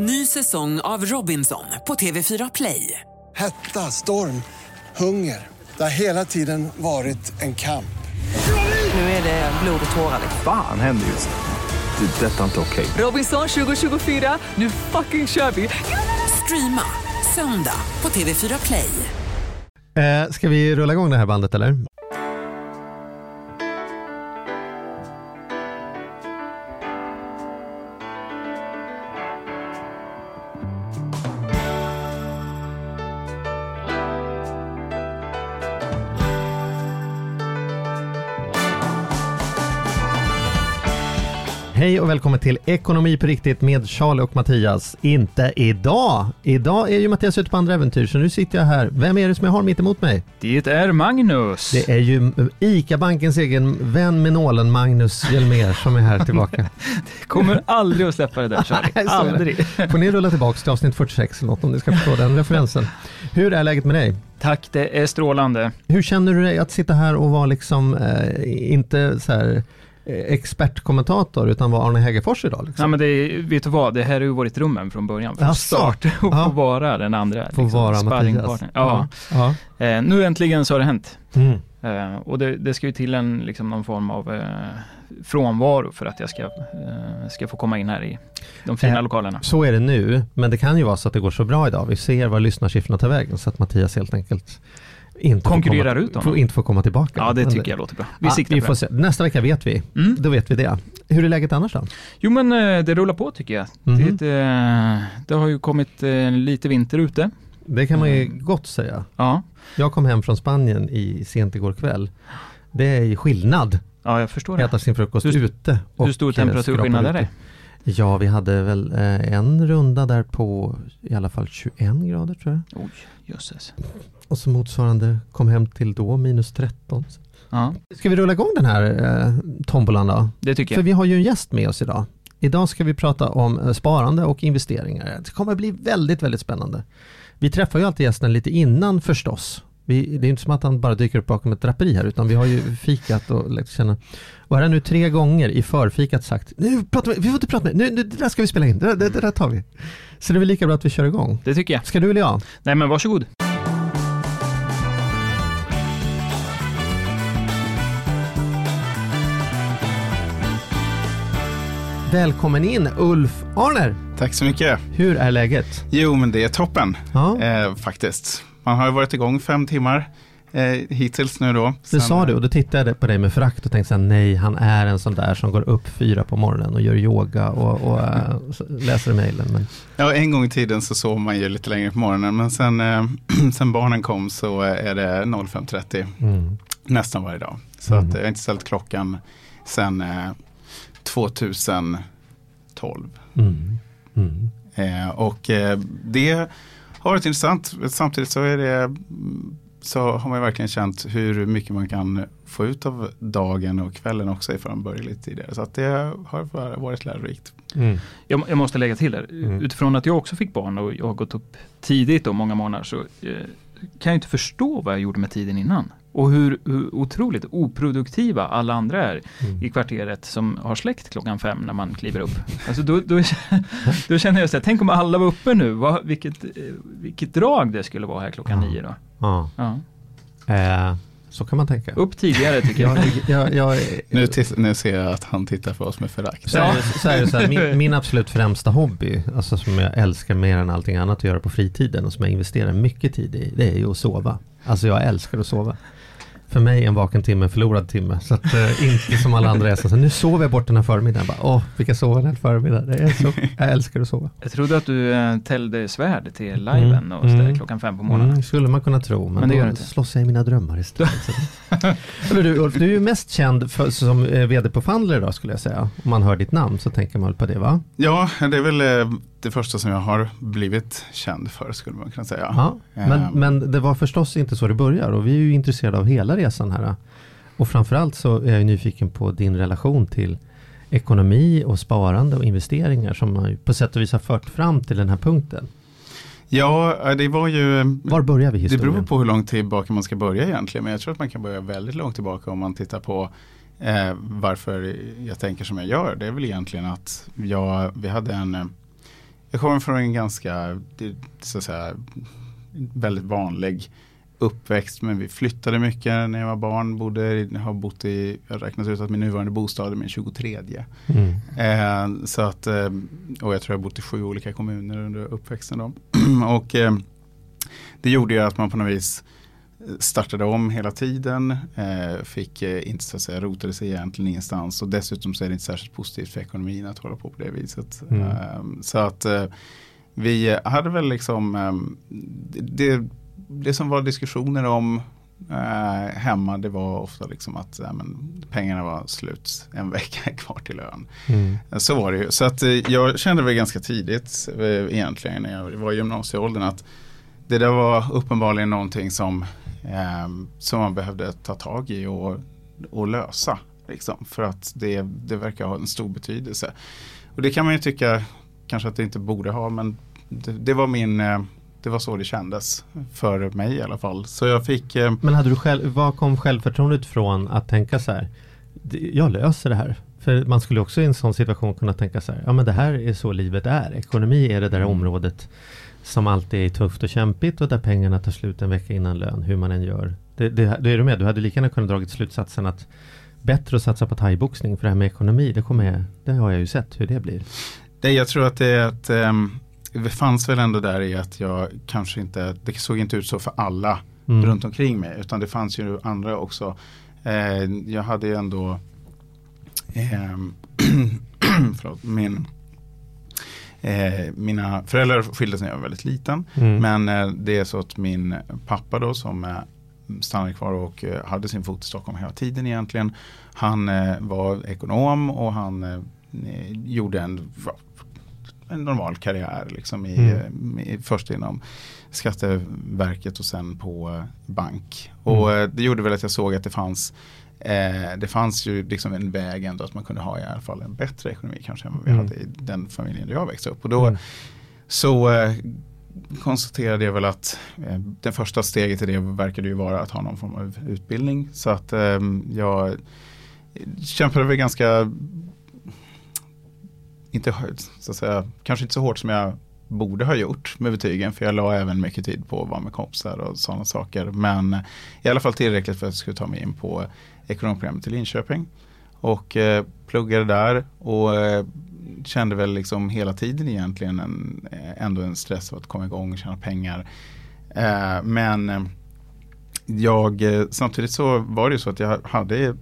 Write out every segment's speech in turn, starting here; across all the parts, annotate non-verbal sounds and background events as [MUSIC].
Ny säsong av Robinson på TV4 Play. Hetta, storm, hunger. Det har hela tiden varit en kamp. Nu är det blod och tårar. Fan händer just nu. Det. är Detta är inte okej. Robinson 2024, nu fucking kör vi! Streama söndag på TV4 Play. Eh, ska vi rulla igång det här bandet eller? Hej och välkommen till Ekonomi på riktigt med Charlie och Mattias. Inte idag! Idag är ju Mattias ute på andra äventyr, så nu sitter jag här. Vem är det som jag har mitt emot mig? Det är Magnus. Det är ju ICA-bankens egen vän med nålen, Magnus Hjelmér, som är här tillbaka. [LAUGHS] Kommer aldrig att släppa det där [LAUGHS] Charlie. Nej, det. aldrig. Får ni rulla tillbaka till avsnitt 46 eller något om ni ska förstå den referensen. Hur är läget med dig? Tack, det är strålande. Hur känner du dig att sitta här och vara liksom, eh, inte så här eh, expertkommentator, utan vara Arne Hegerfors idag? Liksom? Nej, men det vet du vad, det här har ju varit drömmen från början. Från Jaså? start. [LAUGHS] Och Ja. få vara den andra. liksom, Få vara Mattias. Ja. ja. Eh, nu äntligen så har det hänt. Mm. Eh, och det, det ska ju till en, liksom, någon form av eh, frånvaro för att jag ska, eh, ska få komma in här i de fina Eh, lokalerna. Så är det nu, men det kan ju vara så att det går så bra idag. Vi ser var lyssnarsiffrorna tar vägen, så att Mattias helt enkelt inte Konkurrerar får ut komma, honom. får, inte får komma tillbaka. Ja, det tycker jag låter bra. Vi Ja, siktar vi får se. Nästa vecka vet vi. Mm. Då vet vi det. Hur är läget annars då? Jo men eh, det rullar på tycker jag. Mhm. Det, eh, det har ju kommit eh, lite vinter ute. Det kan man ju Mm. gott säga. Ja, Jag kom hem från Spanien i sent igår kväll. Det är skillnad ja jag förstår det. äta sin frukost Hur- ute. och, Hur stor temperaturskillnad är det? Ja, vi hade väl en runda där på i alla fall 21 grader tror jag. Oj, jösses. Och så motsvarande kom hem till då minus 13. Ja, Ska vi rulla igång den här eh, tombolan då? det tycker För jag. vi har ju en gäst med oss idag. Idag ska vi prata om eh, sparande och investeringar. Det kommer bli väldigt, väldigt spännande. Vi träffar ju alltid gästen lite innan förstås. Vi, det är inte som att han bara dyker upp bakom ett draperi här, utan vi har ju fikat och lärt känna. Och här har nu tre gånger i förfikat sagt, nu pratar vi, vi får inte prata med, nu, nu, det där ska vi spela in, det, det, det där tar vi. Så det är väl lika bra att vi kör igång. Det tycker jag. Ska du eller jag? Nej men varsågod. Välkommen in Ulf Arner. Tack så mycket. Hur är läget? Jo, men det är toppen Ja, eh, faktiskt. Man har ju varit igång fem timmar eh, hittills nu då. det sa du och då tittade jag på dig med förakt och tänkte så här, nej, han är en sån där som går upp fyra på morgonen och gör yoga och, och äh, läser mejlen. Men Ja, en gång i tiden så sov man ju lite längre på morgonen, men sen, eh, [CLEARS THROAT] sen barnen kom så är det 05.30 mm. nästan varje dag. Så Mm. att jag har inte ställt klockan sen eh, 2012. Mm. Mm. Eh, och eh, det har varit intressant. Samtidigt så, är det, så har man verkligen känt hur mycket man kan få ut av dagen och kvällen också ifall man börjar lite tidigare. Så att det har varit lärorikt. Mm. Jag, jag måste lägga till där. Mm. Utifrån att jag också fick barn och jag har gått upp tidigt och många månader så eh, kan jag inte förstå vad jag gjorde med tiden innan. Och hur, hur otroligt oproduktiva alla andra är Mm. i kvarteret som har släckt klockan fem när man kliver upp. Alltså då, då, [LAUGHS] då känner jag så här, tänk om alla var uppe nu, vad, vilket, eh, vilket drag det skulle vara här klockan Ja. nio då. Ja, Ja. eh, så kan man tänka. Upp tidigare tycker Jag, [LAUGHS] jag. jag, jag, Nu, tis- nu ser jag att han tittar på oss med förakt. så så så här, min, [LAUGHS] min absolut främsta hobby, alltså som jag älskar mer än allting annat att göra på fritiden och som jag investerar mycket tid i, det är ju att sova. Alltså jag älskar att sova. För mig är en vaken timme en förlorad timme. Så att eh, inte som alla andra är så, så nu sover jag bort den här förmiddagen. Bara, Åh, vilka sova en hel förmiddag. Det är så, [LAUGHS] jag älskar att sova. Jag trodde att du eh, tällde svärd till liven Mm, och mm. klockan fem på morgonen. Mm, skulle man kunna tro, men, Men det gör då inte. slåss jag i mina drömmar istället. [LAUGHS] Eller du Ulf, du är ju mest känd för, som eh, vd på Fundler idag skulle jag säga. Om man hör ditt namn så tänker man väl på det va? Ja, det är väl eh, det första som jag har blivit känd för skulle man kunna säga. Ja, men, Ehm. men det var förstås inte så det börjar och vi är ju intresserade av hela resan här. Och framförallt så är jag nyfiken på din relation till ekonomi och sparande och investeringar som ju på sätt och vis har fört fram till den här punkten. Ja, eh, det var ju... Var börjar vi Det historien? beror på hur långt tillbaka man ska börja egentligen. Men jag tror att man kan börja väldigt långt tillbaka om man tittar på eh, varför jag tänker som jag gör. Det är väl egentligen att jag, vi hade en, jag kommer från en ganska, så att säga, väldigt vanlig uppväxt men vi flyttade mycket när jag var barn. Bodde, har bott i, jag räknar ut att min nuvarande bostad är min 23. Mm. Eh, så att, eh, och jag tror jag har bott i sju olika kommuner under uppväxten. Då. [CLEARS THROAT] och eh, det gjorde ju att man på något vis startade om hela tiden. Eh, fick eh, inte så att säga rotade sig egentligen ingenstans. Och dessutom så är det inte särskilt positivt för ekonomin att hålla på på det viset. Mm. Eh, så att eh, vi hade väl liksom ehm, det, det som var diskussioner om eh, hemma det var ofta liksom att ja, men, pengarna var slut en [LAUGHS] vecka kvar till lön. Mm. Så var det ju. Så att eh, jag kände väl ganska tidigt eh, egentligen när jag var i gymnasieåldern att det där var uppenbarligen någonting som, eh, som man behövde ta tag i och, och lösa. Liksom, för att det, det verkar ha en stor betydelse. Och det kan man ju tycka kanske att det inte borde ha men det, det var min eh, det var så det kändes för mig i alla fall. Så jag fick eh, Men hade du själv, vad kom självförtroendet från att tänka så här, "Det- jag löser det här? För man skulle också i en sån situation kunna tänka så här, ja men det här är så livet är. Ekonomi är det där området som alltid är tufft och kämpigt och där pengarna tar slut en vecka innan lön, hur man än gör. Det, det, det är du med, du hade lika gärna kunnat dragit slutsatsen att bättre att satsa på thaiboxning för det här med ekonomi, det kommer det har jag ju sett hur det blir. Det, jag tror att det är att ehm, det fanns väl ändå där i att jag kanske inte, det såg inte ut så för alla Mm. runt omkring mig utan det fanns ju andra också. Eh, jag hade ju ändå ehm, [CLEARS THROAT] förlåt, min, eh, mina föräldrar skilde sig när jag var väldigt liten. Mm. Men eh, det är så att min pappa då som eh, stannade kvar och eh, hade sin fot i Stockholm hela tiden egentligen. Han eh, var ekonom och han eh, gjorde en, en normal karriär liksom i, Mm. i, först inom Skatteverket och sen på bank. Och eh, det gjorde väl att jag såg att det fanns Eh, det fanns ju liksom en väg ändå att man kunde ha i alla fall en bättre ekonomi kanske än vad vi Mm. hade i den familjen där jag växte upp. Och då Mm. så eh, konstaterade jag väl att eh, det första steget i det verkade ju vara att ha någon form av utbildning. Så att eh, jag kämpade väl ganska, inte så att säga, kanske inte så hårt som jag borde ha gjort med betygen. För jag la även mycket tid på att vara med kompisar och sådana saker. Men i alla fall tillräckligt för att jag skulle ta mig in på ekonomprogrammet i Linköping. Och eh, pluggade där och eh, kände väl liksom hela tiden egentligen en, eh, ändå en stress av att komma igång och tjäna pengar. Eh, men eh, jag, eh, samtidigt så var det ju så att jag hade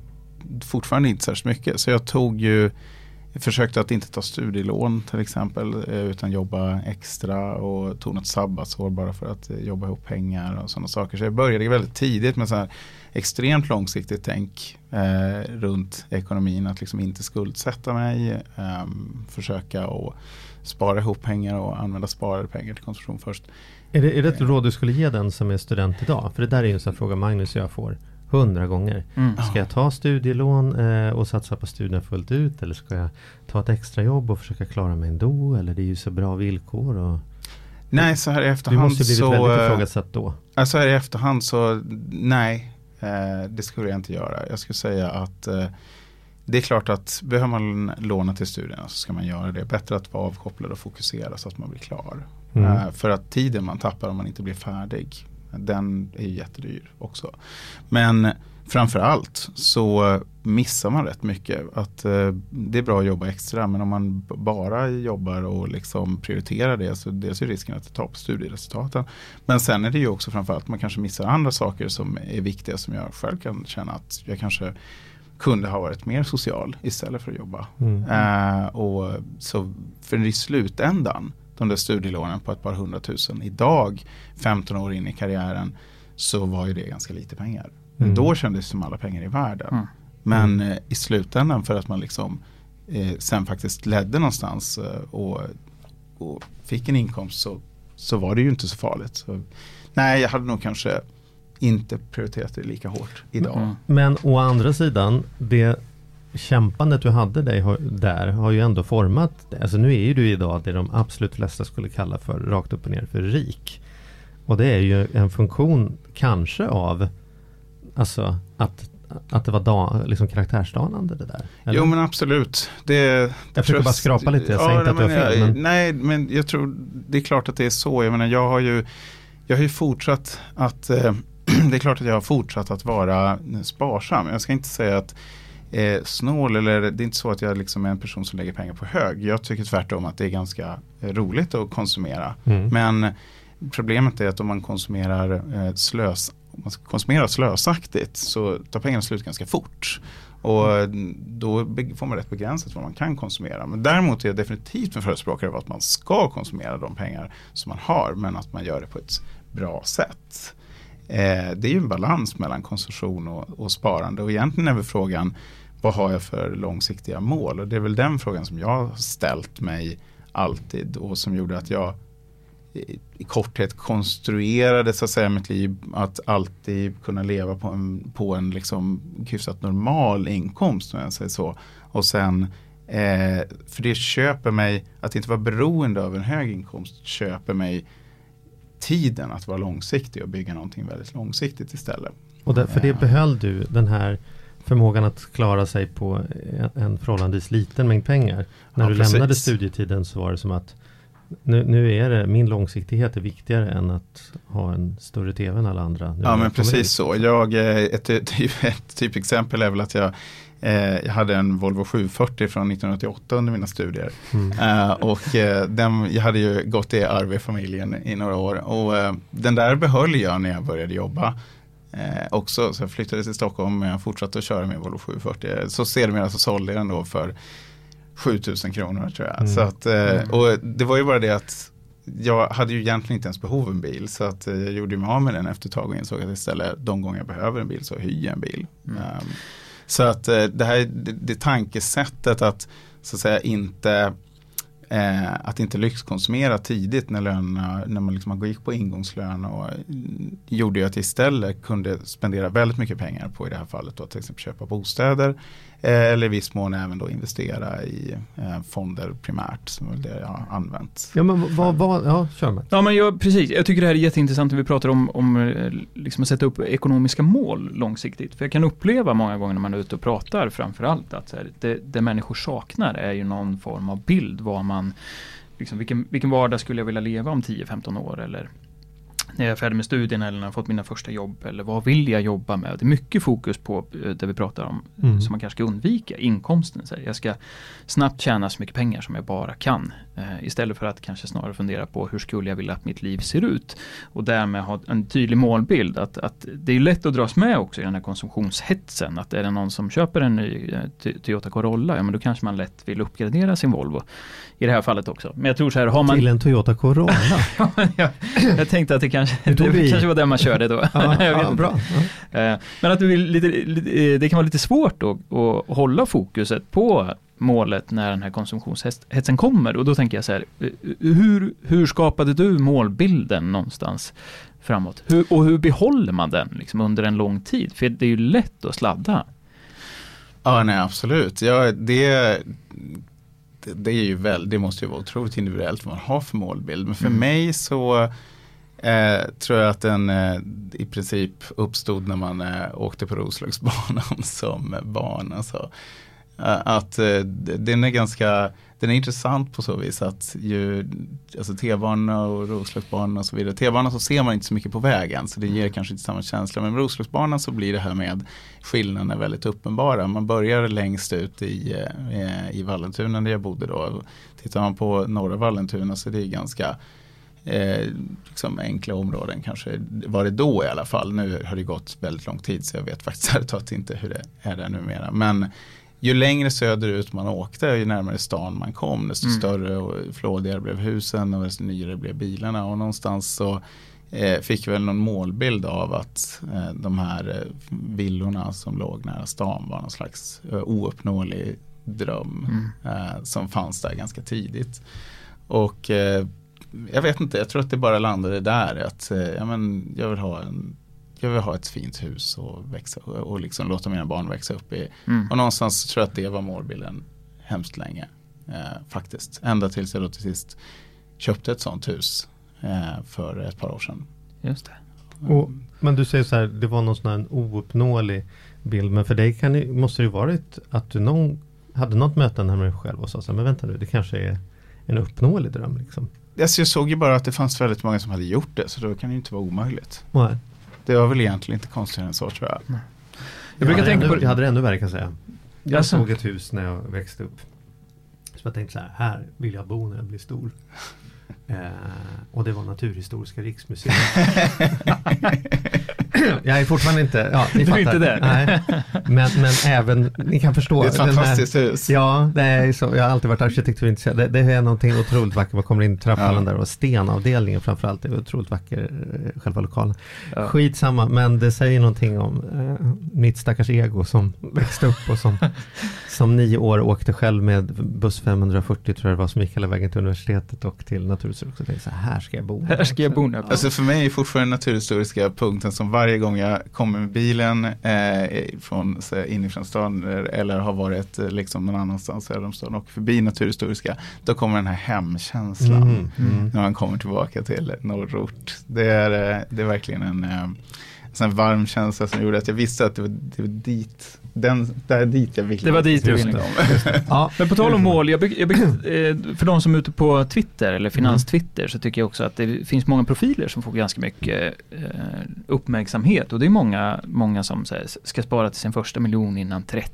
fortfarande inte särskilt mycket. Så jag tog ju, försökte att inte ta studielån till exempel. eh, Utan jobba extra och tog något sabbatsår bara för att eh, jobba ihop pengar och sådana saker. Så jag började väldigt tidigt med så här extremt långsiktigt tänk eh, runt ekonomin. Att liksom inte skuldsätta mig. ehm, försöka att spara ihop pengar och använda sparade pengar till konsumtion först. Är det, är det ett råd du skulle ge den som är student idag? För det där är ju en sån fråga Magnus och jag får hundra gånger. Mm. Ska jag ta studielån eh, och satsa på studierna fullt ut? Eller ska jag ta ett extra jobb och försöka klara mig ändå? Eller det är ju så bra villkor. Och... Nej, så här i Du efterhand måste ju blivit så... väldigt ifrågasatt då. Alltså här i efterhand så nej, eh, det skulle jag inte göra. Jag skulle säga att eh, det är klart att behöver man låna till studierna så ska man göra det. Bättre att vara avkopplad och fokusera så att man blir klar. Mm. Eh, för att tiden man tappar om man inte blir färdig, den är jättedyr också. Men framför allt så missar man rätt mycket. Att eh, det är bra att jobba extra men om man bara jobbar och liksom prioriterar det så dels är risken att det tar på studieresultaten. Men sen är det ju också framförallt att man kanske missar andra saker som är viktiga som jag själv kan känna att jag kanske kunde ha varit mer social istället för att jobba. Mm. Eh, och så för i slutändan, de där studielånen på ett par hundratusen idag, 15 år in i karriären, så var ju det ganska lite pengar. Men Mm. då kändes det som alla pengar i världen. Mm. Men eh, i slutändan för att man liksom eh, sen faktiskt ledde någonstans eh, och, och fick en inkomst så, så var det ju inte så farligt. Så, nej, jag hade nog kanske inte prioriterat det lika hårt idag. Mm. Men å andra sidan, det kämpandet du hade dig har- där har ju ändå format. Alltså nu är ju du idag det de absolut flesta skulle kalla för rakt upp och ner för rik. Och det är ju en funktion kanske av alltså att, att det var da, liksom karaktärsdanande det där? Eller? Jo men absolut. Det, jag försöker bara skrapa lite, jag säger inte att du har fel. Men... Nej, men jag tror det är klart att det är så. Jag menar, jag har ju, jag har ju fortsatt att, eh, [CLEARS THROAT] det är klart att jag har fortsatt att vara sparsam. Jag ska inte säga att eh, snål eller det är inte så att jag liksom är en person som lägger pengar på hög. Jag tycker tvärtom att det är ganska eh, roligt att konsumera. Mm. Men problemet är att om man konsumerar eh, slös, om man konsumerar slösaktigt så tar pengarna slut ganska fort. Och då får man rätt begränsat vad man kan konsumera. Men däremot är jag definitivt en förespråkare av att man ska konsumera de pengar som man har men att man gör det på ett bra sätt. Eh, det är ju en balans mellan konsumtion och, och sparande och egentligen är väl frågan vad har jag för långsiktiga mål? Och det är väl den frågan som jag har ställt mig alltid och som gjorde att jag i, korthet konstruerade så att säga mitt liv att alltid kunna leva på en, på en liksom hyfsat normal inkomst om jag säger så. Och sen eh, för det köper mig, att inte vara beroende av en hög inkomst köper mig tiden att vara långsiktig och bygga någonting väldigt långsiktigt istället. Och där, för det Ja. behöll du den här förmågan att klara sig på en, förhållandevis liten mängd pengar. När Ja, du precis. lämnade studietiden så var det som att nu, nu är det, min långsiktighet är viktigare än att ha en större tv än alla andra. Nu Ja men precis så. Jag, eh, ett, typ, ett typexempel är väl att jag, eh, jag hade en Volvo 740 från 1988 under mina studier. Mm. Eh, och eh, den, jag hade ju gått i arv i familjen i några år. Och eh, den där behöll jag när jag började jobba. Eh, också, så jag flyttade till Stockholm men jag fortsatte att köra med Volvo 740. Så sedermera så sålde jag den då för 7000 kronor tror jag. Mm. Så att, eh, och det var ju bara det att jag hade ju egentligen inte ens behov av en bil. Så att eh, jag gjorde mig av med den efter ett tag och insåg att istället de gånger jag behöver en bil så hyr jag en bil. Mm. Ehm, så att eh, det här det, det tankesättet att så att säga inte eh, att inte lyxkonsumera tidigt när lönerna, när man liksom gick på ingångslön och eh, gjorde ju att jag istället kunde spendera väldigt mycket pengar på i det här fallet då till exempel köpa bostäder eller i viss mån även då investera i eh, fonder primärt som är det jag har använt. Ja men vad, vad, ja kör med. Ja men jag, precis, jag tycker det här är jätteintressant när vi pratar om, om eh, liksom att sätta upp ekonomiska mål långsiktigt. För jag kan uppleva många gånger när man är ute och pratar framförallt att så här, det, det människor saknar är ju någon form av bild vad man, liksom, vilken, vilken vardag skulle jag vilja leva om 10-15 år eller när jag är färdig med studierna eller när jag har fått mina första jobb eller vad vill jag jobba med? Det är mycket fokus på eh, det vi pratar om Mm. som man kanske ska undvika, inkomsten. Så jag ska snabbt tjäna så mycket pengar som jag bara kan. Eh, istället för att kanske snarare fundera på hur skulle jag vilja att mitt liv ser ut. Och därmed ha en tydlig målbild. Att, att det är lätt att dras med också i den här konsumtionshetsen. Att är det någon som köper en ny eh, Toyota Corolla, ja men då kanske man lätt vill uppgradera sin Volvo. I det här fallet också. Men jag tror så här, har man... Till en Toyota Corolla. [LAUGHS] Ja, jag, jag tänkte att det kanske, det kanske var den man körde då. [LAUGHS] ja, [LAUGHS] ja, bra. Ja. Eh, Men att det, lite, det kan vara lite svårt då att hålla fokuset på målet när den här konsumtionshetsen kommer. Och då tänker jag så här, hur, hur skapade du målbilden någonstans framåt? Hur, och hur behåller man den liksom under en lång tid? För det är ju lätt att sladda. Ja, nej absolut. Ja, det, det, det är ju väl, det måste ju vara otroligt individuellt vad man har för målbild. Men för Mm. mig så eh, tror jag att den eh, i princip uppstod när man eh, åkte på Roslagsbanan [LAUGHS] som barn. Alltså, att eh, den är ganska den är intressant på så vis att ju, alltså T-banorna och Roslagsbanan och så vidare. T-banan så ser man inte så mycket på vägen så det ger kanske inte samma känsla. Men med Roslagsbanan så blir det här med skillnaderna väldigt uppenbara. Man börjar längst ut i, eh, i Vallentuna där jag bodde då. Tittar man på norra Vallentuna så är det ganska eh, liksom enkla områden kanske. Var det då i alla fall. Nu har det gått väldigt lång tid så jag vet faktiskt [LAUGHS] ärligt inte hur det är där numera. Men ju längre söderut man åkte, ju närmare stan man kom, desto Mm. större och flådigare blev husen och desto nyare blev bilarna. Och någonstans så eh, fick väl någon målbild av att eh, de här eh, villorna som låg nära stan var någon slags eh, ouppnåelig dröm Mm. eh, som fanns där ganska tidigt. Och eh, jag vet inte, jag tror att det bara landade där. Att, eh, ja, men jag, vill ha en, jag vill ha ett fint hus och, växa, och liksom låta mina barn växa upp i. Mm. Och någonstans tror jag att det var målbilden hemskt länge. Eh, faktiskt. Ända tills jag då till sist köpte ett sånt hus eh, för ett par år sedan. Just det. Och, men du säger så här, det var någon sån här ouppnåelig bild. Men för dig kan det, måste det ju varit att du någon, hade något möte med dig själv och sa så här, men vänta nu, det kanske är en uppnåelig dröm. Liksom. Alltså jag såg ju bara att det fanns väldigt många som hade gjort det så då kan det ju inte vara omöjligt. Nej. Det var väl egentligen inte konstigare än så tror jag. Jag brukar hade tänka ännu, på Jag hade det ännu värre kan jag säga. Jag Jaså? såg ett hus när jag växte upp. Så jag tänkte så här, här vill jag bo när jag blir stor. [LAUGHS] Eh, och det var Naturhistoriska riksmuseet. [LAUGHS] [LAUGHS] jag är fortfarande inte, ja ni Du är fattar. inte. Nej. Men, men även, ni kan förstå. Det är ett den här- fantastiskt hus. Ja, det är så. Jag har alltid varit arkitekturintresserad. Det, det är någonting otroligt vackert. Man kommer in i trapphallen Ja. där och stenavdelningen framförallt är otroligt vacker, eh, själva lokalen. Ja. Skitsamma, men det säger någonting om eh, mitt stackars ego som växte upp och som, [LAUGHS] som nio år åkte själv med buss 540 tror jag det var som gick hela vägen till universitetet och till Naturhistoriska. Och tänkte så här, ska jag bo. Här ska jag bo. Alltså för mig är fortfarande naturhistoriska punkten som varje gång jag kommer med bilen eh, från, så här, inifrån stan eller har varit eh, liksom någon annanstans söder om stan och förbi naturhistoriska, då kommer den här hemkänslan. Mm, mm. När man kommer tillbaka till norrort. Det är, eh, det är verkligen en eh, här varm känsla som gjorde att jag visste att det var, det var dit, den, där dit jag ville. Det var dit du Just ville. dem. Ja, Men på tal om mål, jag, bygg- jag bygg, [CLEARS THROAT] eh, för de som är ute på Twitter eller finans-Twitter så tycker jag också att det finns många profiler som får ganska mycket eh, uppmärksamhet och det är många, många som här, ska spara till sin första miljon innan 30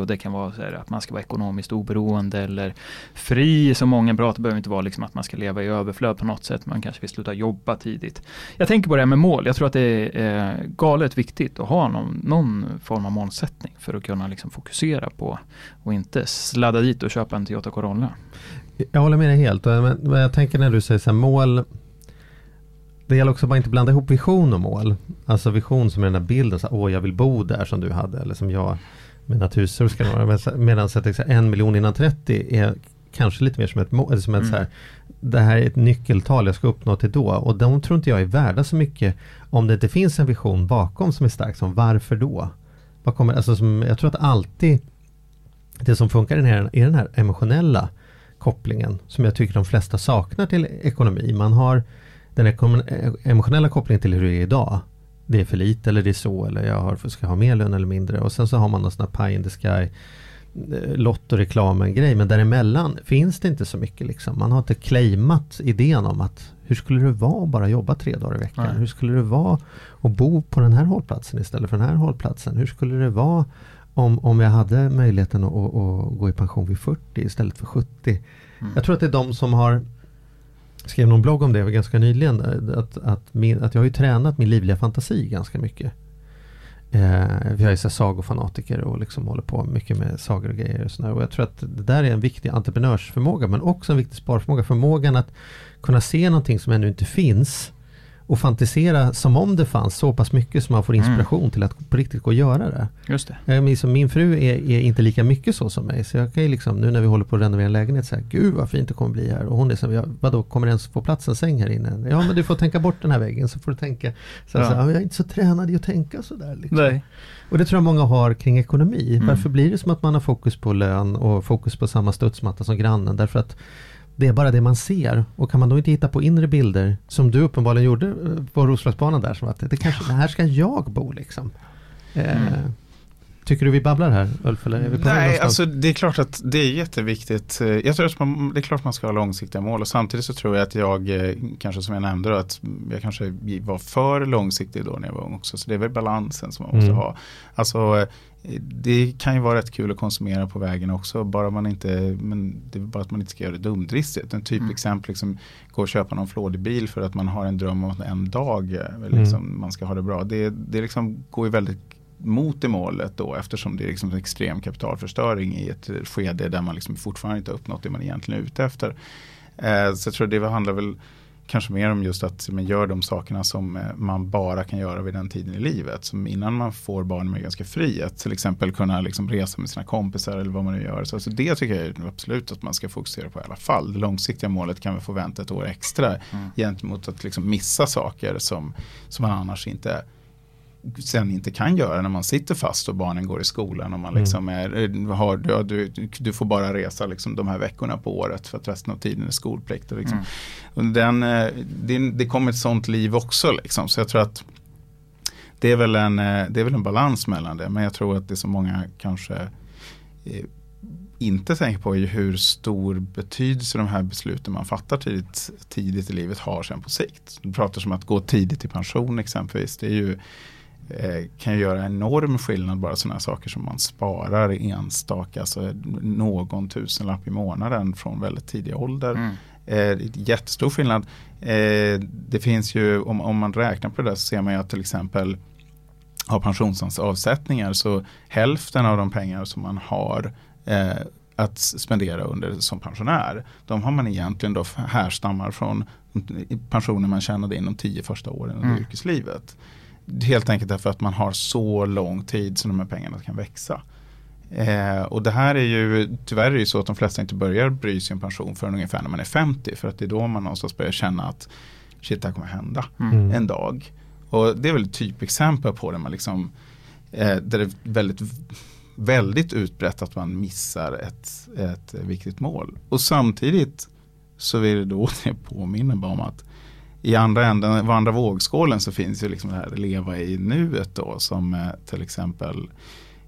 och det kan vara så här att man ska vara ekonomiskt oberoende eller fri som många pratar behöver inte vara liksom att man ska leva i överflöd på något sätt. Man kanske vill sluta jobba tidigt. Jag tänker på det här med mål. Jag tror att det är eh, galet viktigt att ha någon, någon form av målsättning för att kunna liksom fokusera på och inte sladda dit och köpa en Toyota Corolla. Jag håller med dig helt. Men jag tänker när du säger så här mål. Det gäller också att inte blanda ihop vision och mål. Alltså vision som är den där bilden, så här, åh jag vill bo där som du hade. Eller som jag med normer. Men så- Medan en miljon innan 30 är kanske lite mer som ett mål. Som ett Mm. så här, det här är ett nyckeltal jag ska uppnå till då. Och de tror inte jag är värda så mycket om det inte finns en vision bakom som är stark. Som varför då? Vad kommer, alltså som, jag tror att alltid det som funkar i den här, är den här emotionella kopplingen som jag tycker de flesta saknar till ekonomi. Man har den eh, emotionella kopplingen till hur det är idag. Det är för lite eller det är så eller jag har, ska ha mer lön eller mindre. Och sen så har man någon sån här pie in the sky eh, lottoreklamen grej. Men däremellan finns det inte så mycket liksom. Man har inte claimat idén om att hur skulle det vara att bara jobba tre dagar i veckan? Nej. Hur skulle det vara att bo på den här hållplatsen istället för den här hållplatsen? Hur skulle det vara om, om jag hade möjligheten att, att, att gå i pension vid 40 istället för 70? Jag tror att det är de som har skrev någon blogg om det ganska nyligen. Eh, att, att, min, att jag har ju tränat min livliga fantasi ganska mycket. Eh, jag är så sagofanatiker och liksom håller på mycket med sagor och grejer. Och, sådär. och jag tror att det där är en viktig entreprenörsförmåga men också en viktig sparförmåga. Förmågan att kunna se någonting som ännu inte finns och fantisera som om det fanns så pass mycket som man får inspiration till att på riktigt gå och göra det. Just det. Jag minns som min fru är, är inte lika mycket så som mig. Så jag kan ju liksom, nu när vi håller på att renovera en lägenhet, så här, gud vad fint det kommer bli här. Och hon är så här, "Ja, vadå, kommer det ens få plats en säng här inne? Ja, men du får tänka bort den här väggen, så får du tänka. Så, Ja. så, här, "Ja, jag är inte så tränad i att tänka sådär. Liksom. Nej. Och det tror jag många har kring ekonomi. Mm. Varför blir det som att man har fokus på lön och fokus på samma studsmatta som grannen? Därför att det är bara det man ser. Och kan man då inte hitta på inre bilder, som du uppenbarligen gjorde eh, på Roslagsbanan där, som att det kanske, det här ska jag bo liksom. Eh, Mm. Tycker du vi babblar här Ulf? Eller är vi på Nej, alltså det är klart att det är jätteviktigt. Jag tror att man, det är klart man ska ha långsiktiga mål och samtidigt så tror jag att jag, eh, kanske som jag nämnde då, att jag kanske var för långsiktig då när jag var ung också. Så det är väl balansen som man måste Mm. ha. Alltså eh, det kan ju vara rätt kul att konsumera på vägen också, bara man inte, men det är bara att man inte ska göra det dumdristigt. En typexempel, liksom, gå och köpa någon flådig bil för att man har en dröm om att en dag eh, liksom, man ska ha det bra. Det, det liksom går ju väldigt mot det målet då eftersom det är liksom en extrem kapitalförstöring i ett skede där man liksom fortfarande inte har uppnått det man egentligen är ute efter. Eh, så jag tror det handlar väl kanske mer om just att man gör de sakerna som eh, man bara kan göra vid den tiden i livet. Som innan man får barn med ganska fri. Att till exempel kunna liksom resa med sina kompisar eller vad man nu gör. Så alltså det tycker jag absolut att man ska fokusera på i alla fall. Det långsiktiga målet kan vi få vänta ett år extra gentemot att liksom missa saker som, som man annars inte sen inte kan göra när man sitter fast och barnen går i skolan och man liksom är, eh, har, du, du får bara resa liksom de här veckorna på året för att resten av tiden är skolplikt. Och liksom. och den, eh, det, det kommer ett sånt liv också liksom. Så jag tror att det, är väl en, eh, det är väl en balans mellan det. Men jag tror att det som många kanske inte tänker på är hur stor betydelse de här besluten man fattar tidigt, tidigt i livet har sen på sikt. Du pratar som att gå tidigt i pension exempelvis. Det är ju, kan ju göra enorm skillnad bara sådana saker som man sparar enstaka, alltså någon tusenlapp i månaden från väldigt tidig ålder. Mm. Eh, jättestor skillnad. Eh, det finns ju, om, om man räknar på det där så ser man ju att till exempel har pensionsavsättningar så hälften av de pengar som man har eh, att spendera under som pensionär. De har man egentligen då härstammar från pensioner man tjänade in de tio första åren under mm. yrkeslivet. Helt enkelt därför att man har så lång tid som de här pengarna kan växa. Eh, och det här är ju, tyvärr är det ju så att de flesta inte börjar bry sig om pension förrän ungefär när man är 50. För att det är då man någonstans börjar känna att shit, det här kommer hända mm. en dag. Och det är väl ett typexempel på det man liksom, eh, där det är väldigt väldigt utbrett att man missar ett, ett viktigt mål. Och samtidigt så vill det då [LAUGHS] påminna bara om att i andra änden, andra vågskålen så finns ju liksom det här leva i nuet då som eh, till exempel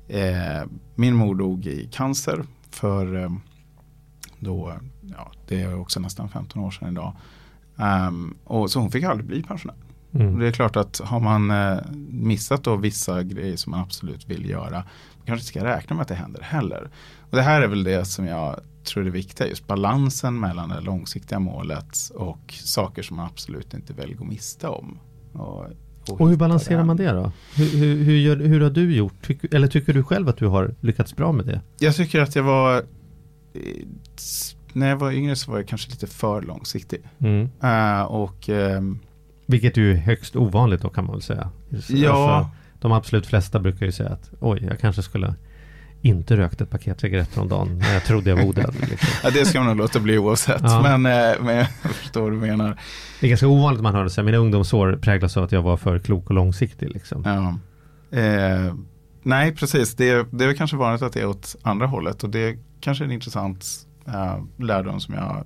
eh, min mor dog i cancer för eh, då, ja det är också nästan 15 år sedan idag. Um, och så hon fick aldrig bli pensionär. Mm. Det är klart att har man eh, missat då vissa grejer som man absolut vill göra, man kanske inte ska räkna med att det händer heller. Och det här är väl det som jag tror är viktiga, just balansen mellan det långsiktiga målet och saker som man absolut inte vill gå miste om. Och, och, och hur balanserar man det då? Hur, hur, hur, gör, hur har du gjort? Tyck, eller tycker du själv att du har lyckats bra med det? Jag tycker att jag var när jag var yngre så var jag kanske lite för långsiktig. Mm. Uh, och um, vilket ju är högst ovanligt då kan man väl säga. Ja. Alltså, de absolut flesta brukar ju säga att oj, jag kanske skulle inte rökt ett paket cigaretter om dagen när jag trodde jag var odödlig. [LAUGHS] Liksom. ja, det ska man nog låta bli oavsett. Ja. Men, eh, men jag förstår vad du menar. Det är ganska ovanligt man hör det. Så mina ungdomsår präglas av att jag var för klok och långsiktig. Liksom. Ja. Eh, nej, precis. Det, det är kanske vanligt att det är åt andra hållet. Och det kanske är en intressant eh, lärdom som jag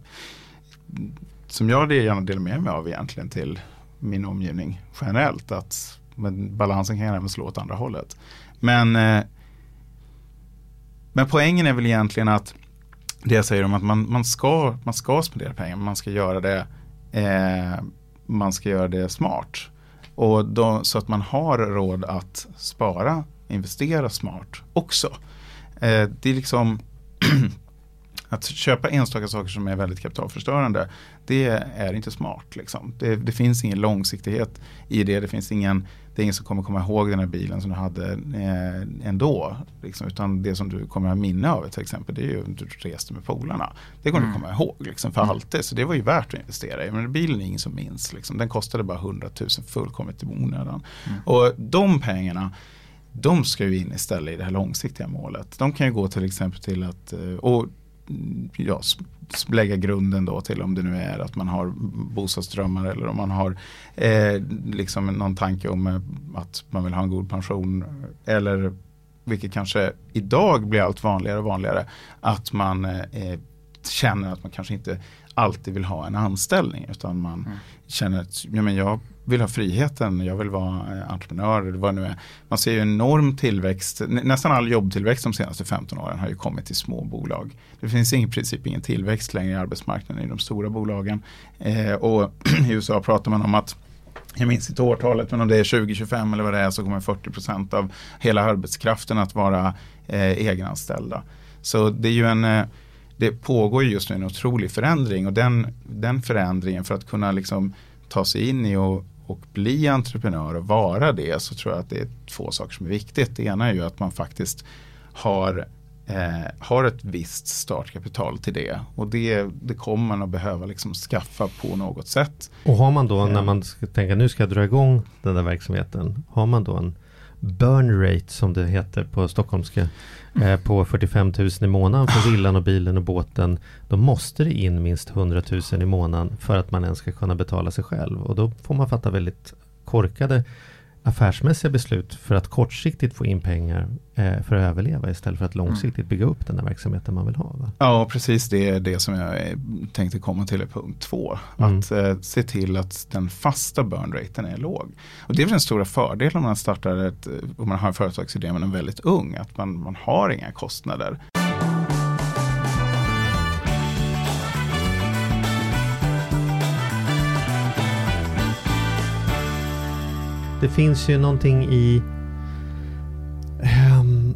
som jag gärna delar med mig av egentligen till min omgivning generellt. Att men balansen kan även slå åt andra hållet. Men, eh, men poängen är väl egentligen att det jag säger om att man, man, ska, man ska spendera pengar, man ska göra det, eh, man ska göra det smart. Och då, så att man har råd att spara, investera smart också. Eh, det är liksom [CLEARS THROAT] Att köpa enstaka saker som är väldigt kapitalförstörande, det är inte smart. Liksom. Det, det, finns ingen långsiktighet i det. Det finns ingen, det är ingen som kommer komma ihåg den här bilen som du hade eh, ändå. Liksom. Utan det som du kommer ha minne av till exempel, det är ju att du reste med polarna. Det kommer mm. du komma ihåg liksom, för mm. alltid. Så det var ju värt att investera i. Men bilen är ingen som minns. Liksom. Den kostade bara 100 000 fullkomligt i onödan. Mm. Och de pengarna de ska ju in istället i det här långsiktiga målet. De kan ju gå till exempel till att, eh, och ja, lägga grunden då till om det nu är att man har bostadsdrömmar eller om man har eh, liksom någon tanke om eh, att man vill ha en god pension. Eller vilket kanske idag blir allt vanligare och vanligare att man eh, känner att man kanske inte alltid vill ha en anställning utan man mm. känner att ja, men jag vill ha friheten, jag vill vara eh, entreprenör. Eller vad nu är. Man ser ju enorm tillväxt, nästan all jobbtillväxt de senaste 15 åren har ju kommit till små bolag. Det finns i princip ingen tillväxt längre i arbetsmarknaden i de stora bolagen. Eh, och [CLEARS THROAT] i USA pratar man om att jag minns inte årtalet, men om det är 2025 eller vad det är så kommer 40% av hela arbetskraften att vara eh, egenanställda. Så det är ju en eh, det pågår just nu en otrolig förändring och den, den förändringen för att kunna liksom ta sig in i och, och bli entreprenör och vara det så tror jag att det är två saker som är viktigt. Det ena är ju att man faktiskt har eh, har ett visst startkapital till det. Och det, det kommer man att behöva liksom skaffa på något sätt. Och har man då, när man ska tänka nu ska jag dra igång den där verksamheten, har man då en burn rate som det heter på stockholmska eh, på 45 000 i månaden för villan och bilen och båten. Då måste det in minst 100 000 i månaden för att man ens ska kunna betala sig själv. Och då får man fatta väldigt korkade affärsmässiga beslut för att kortsiktigt få in pengar eh, för att överleva istället för att långsiktigt bygga upp den där verksamheten man vill ha. Va? Ja, precis det är det som jag eh, tänkte komma till i punkt två. Mm. Att eh, se till att den fasta burn raten är låg. Och det är väl den stora fördelen om man startar ett, eh, om man har en företagsidé men är väldigt ung, att man, man har inga kostnader. Det finns ju någonting i um,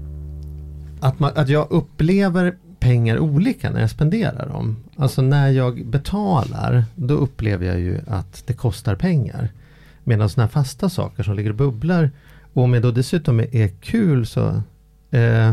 att, man, att jag upplever pengar olika när jag spenderar dem. Alltså när jag betalar, då upplever jag ju att det kostar pengar. Medan sådana här fasta saker som ligger och bubblar, och om jag då dessutom är, är kul så eh,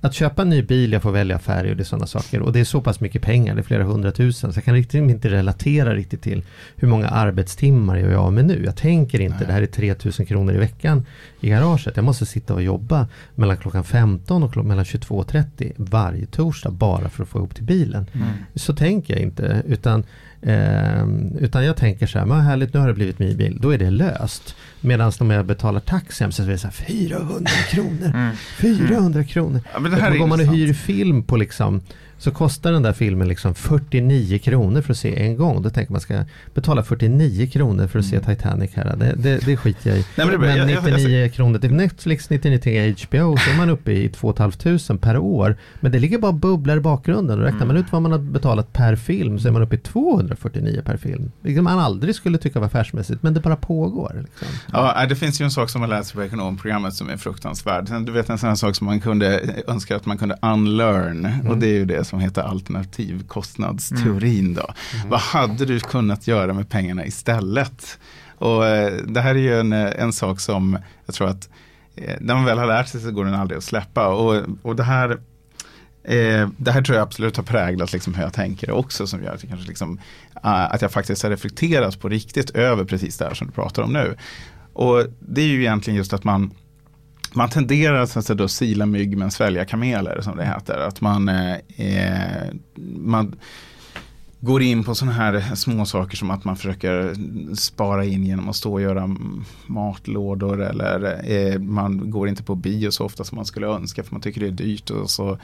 att köpa en ny bil, jag får välja färg och det är sådana saker. Och det är så pass mycket pengar, det är flera hundratusen. Så jag kan riktigt inte relatera riktigt till hur många arbetstimmar jag är av med nu. Jag tänker inte, Nej. det här är 3000 kronor i veckan i garaget. Jag måste sitta och jobba mellan klockan 15 och kl- mellan 22.30 varje torsdag bara för att få ihop till bilen. Så tänker jag inte, utan, ehm, utan jag tänker så här, vad härligt, nu har det blivit min bil. Då är det löst. Medan om jag betalar taxi så är det så här 400 kronor. 400 kronor. Ja, men det här är går man och hyr film på liksom så kostar den där filmen liksom 49 kronor för att se en gång. Då tänker man ska jag betala 49 kronor för att se Titanic här. Det, det, det skiter jag i. Mm. Nej, men det- men jag- jag- 99 kronor till Netflix, 99 till HBO så är man uppe i 2 500 per år. Men det ligger bara och bubblar i bakgrunden. Och räknar Mm. man ut vad man har betalat per film så är man uppe i 249 per film. Vilket man aldrig skulle tycka var affärsmässigt men det bara pågår. Liksom. Ja, nej, det finns ju en sak som man läser på ekonomprogrammet som är fruktansvärd. Du vet en sån här sak som man kunde önska att man kunde unlearn. Och det är ju det som heter alternativkostnadsteorin då. Vad hade du kunnat göra med pengarna istället? Och eh, det här är ju en, eh, en sak som jag tror att eh, när man väl har lärt sig så går den aldrig att släppa. Och, och det här Eh, det här tror jag absolut har präglat liksom hur jag tänker också som gör att jag, kanske liksom, eh, att jag faktiskt har reflekterat på riktigt över precis det här som du pratar om nu. Och det är ju egentligen just att man man tenderar att så att säga, då sila mygg men svälja kameler som det heter. Att man, eh, eh man går in på sådana här små saker som att man försöker spara in genom att stå och göra matlådor eller eh, man går inte på bio så ofta som man skulle önska för man tycker det är dyrt och så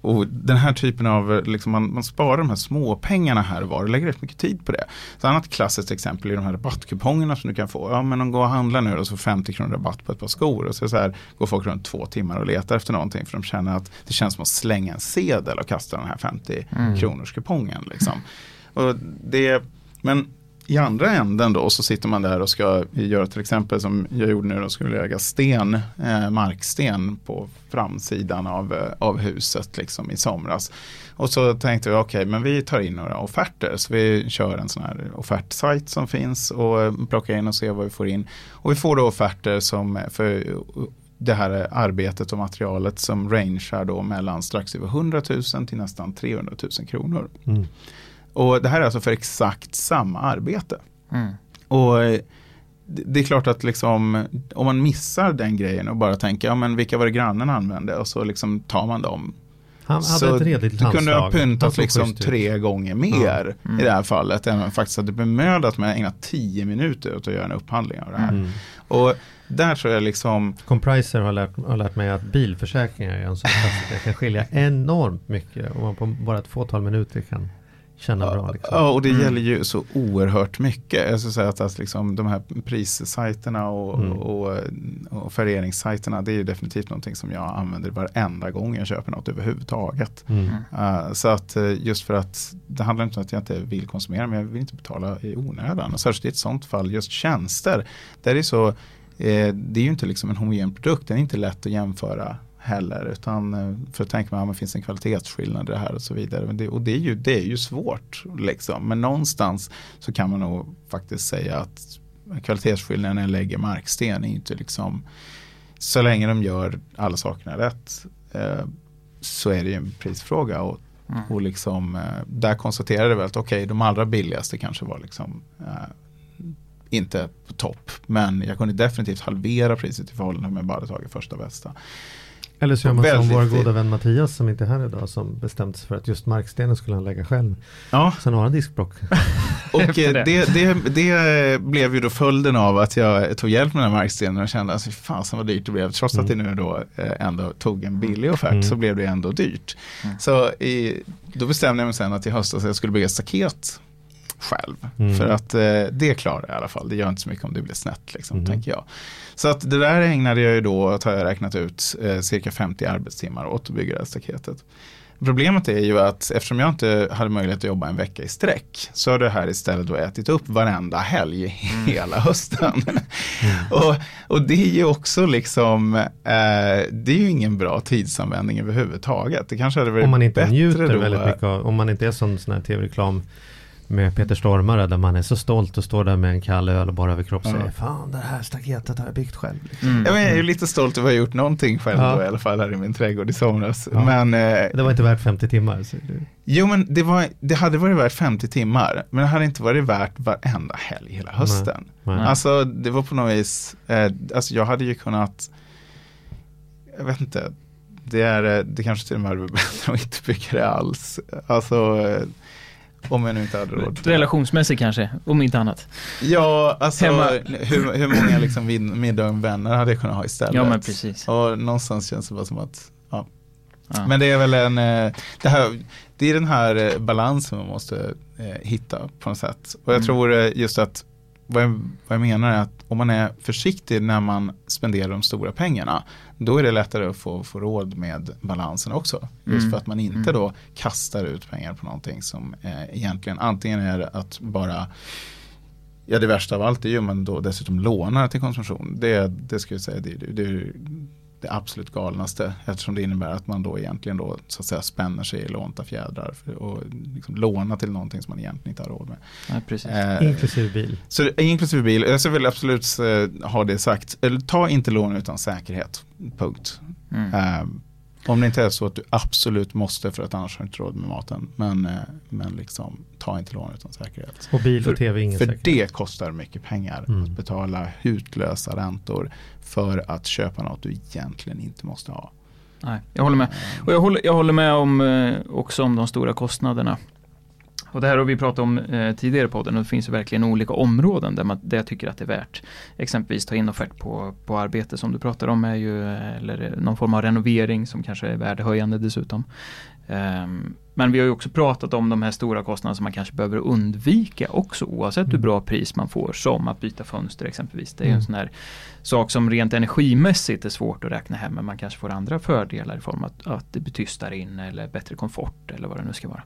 och den här typen av, liksom man, man sparar de här små pengarna här och var och lägger rätt mycket tid på det. Ett annat klassiskt exempel är de här rabattkupongerna som du kan få. Ja men de går och handlar nu och så 50 kronor rabatt på ett par skor. Och så, så här, går folk runt två timmar och letar efter någonting för de känner att det känns som att slänga en sedel och kasta den här 50 kronors kupongen. Liksom. Och det, men i andra änden då så sitter man där och ska göra till exempel som jag gjorde nu då, skulle lägga sten, eh, marksten på framsidan av, eh, av huset liksom i somras. Och så tänkte vi okej men vi tar in några offerter så vi kör en sån här offertsajt som finns och plockar in och ser vad vi får in. Och vi får då offerter som för det här arbetet och materialet som rangear då mellan strax över 100 000 till nästan 300 000 kronor. Mm. Och det här är alltså för exakt samma arbete. Mm. Och eh, det är klart att liksom, om man missar den grejen och bara tänker, ja men vilka var det grannen använde? Och så liksom tar man dem. Han hade så ett redigt du kunde ha pyntat såg liksom tre gånger mer i det här fallet. Än man faktiskt hade bemödat med att ägna tio minuter åt att göra en upphandling av det här. Mm. Och där tror jag liksom, Compriser har lärt, har lärt mig att bilförsäkringar är en sån klass att det kan skilja enormt mycket och man på bara ett fåtal minuter kan känna bra. Liksom. Ja, och det gäller ju så oerhört mycket. Jag skulle säga att alltså, liksom, de här prissajterna och, Mm. och, och färgeringssajterna, det är ju definitivt någonting som jag använder varenda gång jag köper något överhuvudtaget. Mm. Uh, så att uh, just för att det handlar inte om att jag inte vill konsumera, men jag vill inte betala i onödan. Och särskilt i ett sånt fall, just tjänster, där det är så, eh, det är ju inte liksom en homogen produkt, den är inte lätt att jämföra heller. Utan eh, för tänka mig att det finns en kvalitetsskillnad i det här och så vidare. Men det, och det är, ju, det är ju svårt. Liksom. Men någonstans så kan man nog faktiskt säga att kvalitetsskillnaden när jag lägger marksten är inte liksom så länge de gör alla sakerna rätt eh, så är det ju en prisfråga. Och, Mm. och liksom, eh, där konstaterade vi att okej, de allra billigaste kanske var liksom eh, inte på topp. Men jag kunde definitivt halvera priset i förhållande om jag bara hade tagit första bästa. Eller så gör man som vår goda vän Mattias som inte är här idag som bestämt sig för att just markstenen skulle han lägga själv. Ja, Sen har han diskbrock. [LAUGHS] och eh, det. det, det, det blev ju då följden av att jag tog hjälp med den här markstenen och kände alltså fasen vad dyrt det blev. Trots att det nu då eh, ändå tog en billig offert Mm. så blev det ändå dyrt. Mm. Så i, då bestämde jag mig sen att i höstas jag skulle bygga staket själv. Mm. För att eh, det klarar jag i alla fall. Det gör inte så mycket om det blir snett liksom, Mm. tänker jag. Så att det där ägnade jag ju då, att har jag räknat ut, eh, cirka 50 arbetstimmar åt att bygga det här staketet. Problemet är ju att eftersom jag inte hade möjlighet att jobba en vecka i sträck så har det här istället då ätit upp varenda helg hela hösten. [LAUGHS] och, och det är ju också liksom, eh, det är ju ingen bra tidsanvändning överhuvudtaget. Det kanske hade varit Om man inte bättre njuter då. väldigt mycket av, om man inte är som sån här tv-reklam med Peter Stormare där man är så stolt och står där med en kall öl och bara överkropp och Ja. säger Fan det här staketet har jag byggt själv. Mm. Ja, men jag är ju lite stolt över att ha gjort någonting själv Ja. då, i alla fall här i min trädgård i somras. Ja. Men, eh, Det var inte värt 50 timmar. Så det, jo, men det, var, det hade varit värt 50 timmar, men det hade inte varit värt varenda helg hela hösten. nej. Alltså det var på något vis, eh, alltså jag hade ju kunnat, jag vet inte, det, är, eh, det kanske till och med hade varit [LAUGHS] bättre att inte bygga det alls. Alltså, eh, om jag nu inte hade råd. Relationsmässigt kanske, om inte annat. Ja, alltså Hemma. hur, hur många liksom middagar med vänner hade jag kunnat ha istället? Ja men precis. Och någonstans känns det bara som att, ja. Ja. Men det är väl en, eh, det, här, det är den här eh, balansen man måste eh, hitta på något sätt. Och jag Mm. tror just att vad jag, vad jag menar är att om man är försiktig när man spenderar de stora pengarna, då är det lättare att få, få råd med balansen också. Just Mm. för att man inte Mm. då kastar ut pengar på någonting som eh, egentligen antingen är att bara Ja det värsta av allt är ju om man då dessutom lånar till konsumtion. Det, det skulle jag säga det, det, det absolut galnaste eftersom det innebär att man då egentligen då så att säga spänner sig i lånta fjädrar och liksom låna till någonting som man egentligen inte har råd med. Ja, precis. Eh, Inklusive bil. så inklusive bil, jag vill absolut eh, ha det sagt. Eller, ta inte lån utan säkerhet, punkt. Mm. Eh, om det inte är så att du absolut måste för att annars har du inte råd med maten. Men, eh, men liksom, ta inte lån utan säkerhet. Och bil För- och tv ingen För säkerhet. det kostar mycket pengar Mm. att betala hutlösa räntor för att köpa något du egentligen inte måste ha. Nej, jag håller med. Och jag håller, jag håller med om, eh, också om de stora kostnaderna. Och det här har vi pratat om eh, tidigare på podden och det finns verkligen olika områden där, man, där jag tycker att det är värt. Exempelvis ta in offert på, på arbete som du pratar om är ju, eh, eller någon form av renovering som kanske är värdehöjande dessutom. Ehm, men vi har ju också pratat om de här stora kostnaderna som man kanske behöver undvika också oavsett hur bra pris man får som att byta fönster exempelvis. Det är ju en Mm. sån här sak som rent energimässigt är svårt att räkna hem men man kanske får andra fördelar i form av att, att det blir tystare in eller bättre komfort eller vad det nu ska vara.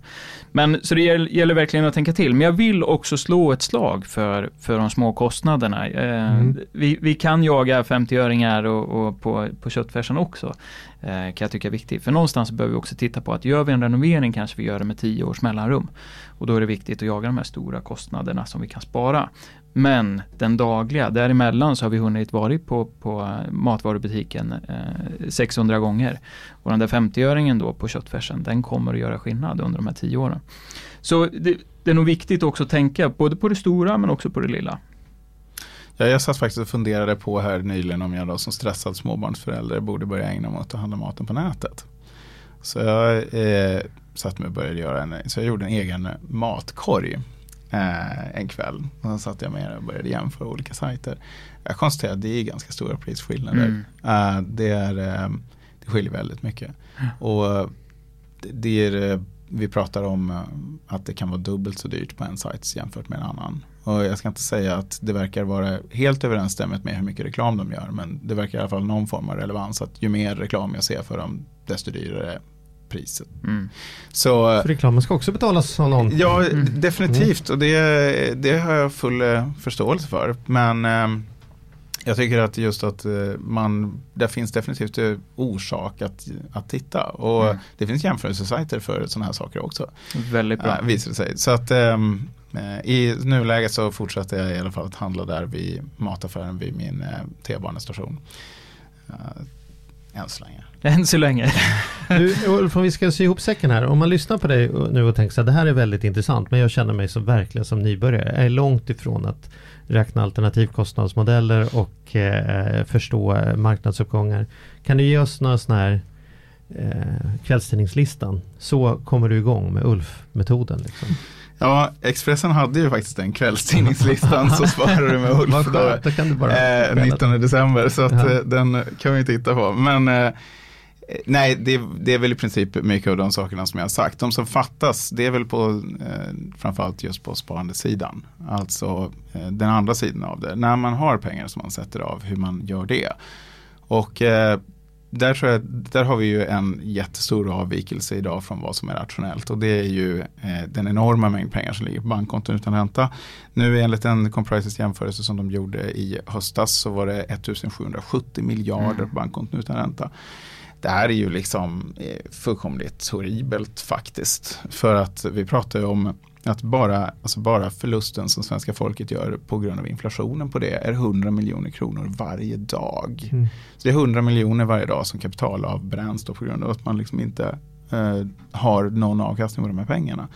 Men så det gäller, verkligen att tänka till. Men jag vill också slå ett slag för, för de små kostnaderna. Eh, Mm. vi, vi kan jaga 50-öringar och, och på, på köttfärsen också. Eh, kan jag tycka är viktigt. För någonstans behöver vi också titta på att gör vi en renovering kanske vi gör det med 10 års mellanrum. Och då är det viktigt att jaga de här stora kostnaderna som vi kan spara. Men den dagliga, däremellan så har vi hunnit varit på, på matvarubutiken eh, 600 gånger. Och den där 50-öringen då på köttfärsen, den kommer att göra skillnad under de här 10 åren. Så det, det är nog viktigt också att tänka både på det stora men också på det lilla. Ja, jag satt faktiskt och funderade på här nyligen om jag då som stressad småbarnsförälder borde börja ägna mig åt att handla maten på nätet. Så jag eh, satt mig och började göra en, så jag gjorde en egen matkorg eh, en kväll. Och sen satt jag med och började jämföra olika sajter. Jag konstaterade att det är ganska stora prisskillnader. Mm. Eh, det, är, eh, det skiljer väldigt mycket. Och eh, det, det är, eh, vi pratar om eh, att det kan vara dubbelt så dyrt på en sajt jämfört med en annan. Och jag ska inte säga att det verkar vara helt överensstämmigt med hur mycket reklam de gör. Men det verkar i alla fall någon form av relevans. Att ju mer reklam jag ser för dem, desto dyrare priset. Mm. Så För reklamen ska också betalas av någon. Ja, Mm. definitivt och det, det har jag full eh, förståelse för. Men eh, jag tycker att just att eh, man, det finns definitivt eh, orsak att, att titta. Och Mm. det finns jämförelsesajter för sådana här saker också. Väldigt bra. Visar det sig. Så att ehm, eh, i nuläget så fortsätter jag i alla fall att handla där vid mataffären vid min eh, T-banestation. Än så länge. [LAUGHS] Än så länge. Du, Ulf, om vi ska sy ihop säcken här. Om man lyssnar på dig nu och tänker så här, det här är väldigt intressant, men jag känner mig så verkligen som nybörjare. Jag är långt ifrån att räkna alternativkostnadsmodeller och eh, förstå eh, marknadsuppgångar. Kan du ge oss några sådana här eh, kvällstidningslistan? Så kommer du igång med ULF-metoden. Liksom. Ja, Expressen hade ju faktiskt den kvällstidningslistan så svarar du med [LAUGHS] Ulf då kan du bara eh, 19 december så att, Ja. eh, den kan vi titta på. Men eh, nej, det, det är väl i princip mycket av de sakerna som jag har sagt. De som fattas, det är väl på eh, framförallt just på sparandesidan. Alltså eh, den andra sidan av det. När man har pengar som man sätter av, hur man gör det. Och eh, där, tror jag, där har vi ju en jättestor avvikelse idag från vad som är rationellt och det är ju eh, den enorma mängd pengar som ligger på bankkonton utan ränta. Nu enligt en Comprises jämförelse som de gjorde i höstas så var det 1770 miljarder på bankkonton utan ränta. Det här är ju liksom eh, fullkomligt horribelt faktiskt. För att vi pratar ju om att bara, alltså bara förlusten som svenska folket gör på grund av inflationen på det är 100 miljoner kronor varje dag. Mm. Så det är 100 miljoner varje dag som kapital avbränns på grund av att man liksom inte eh, har någon avkastning på de här pengarna.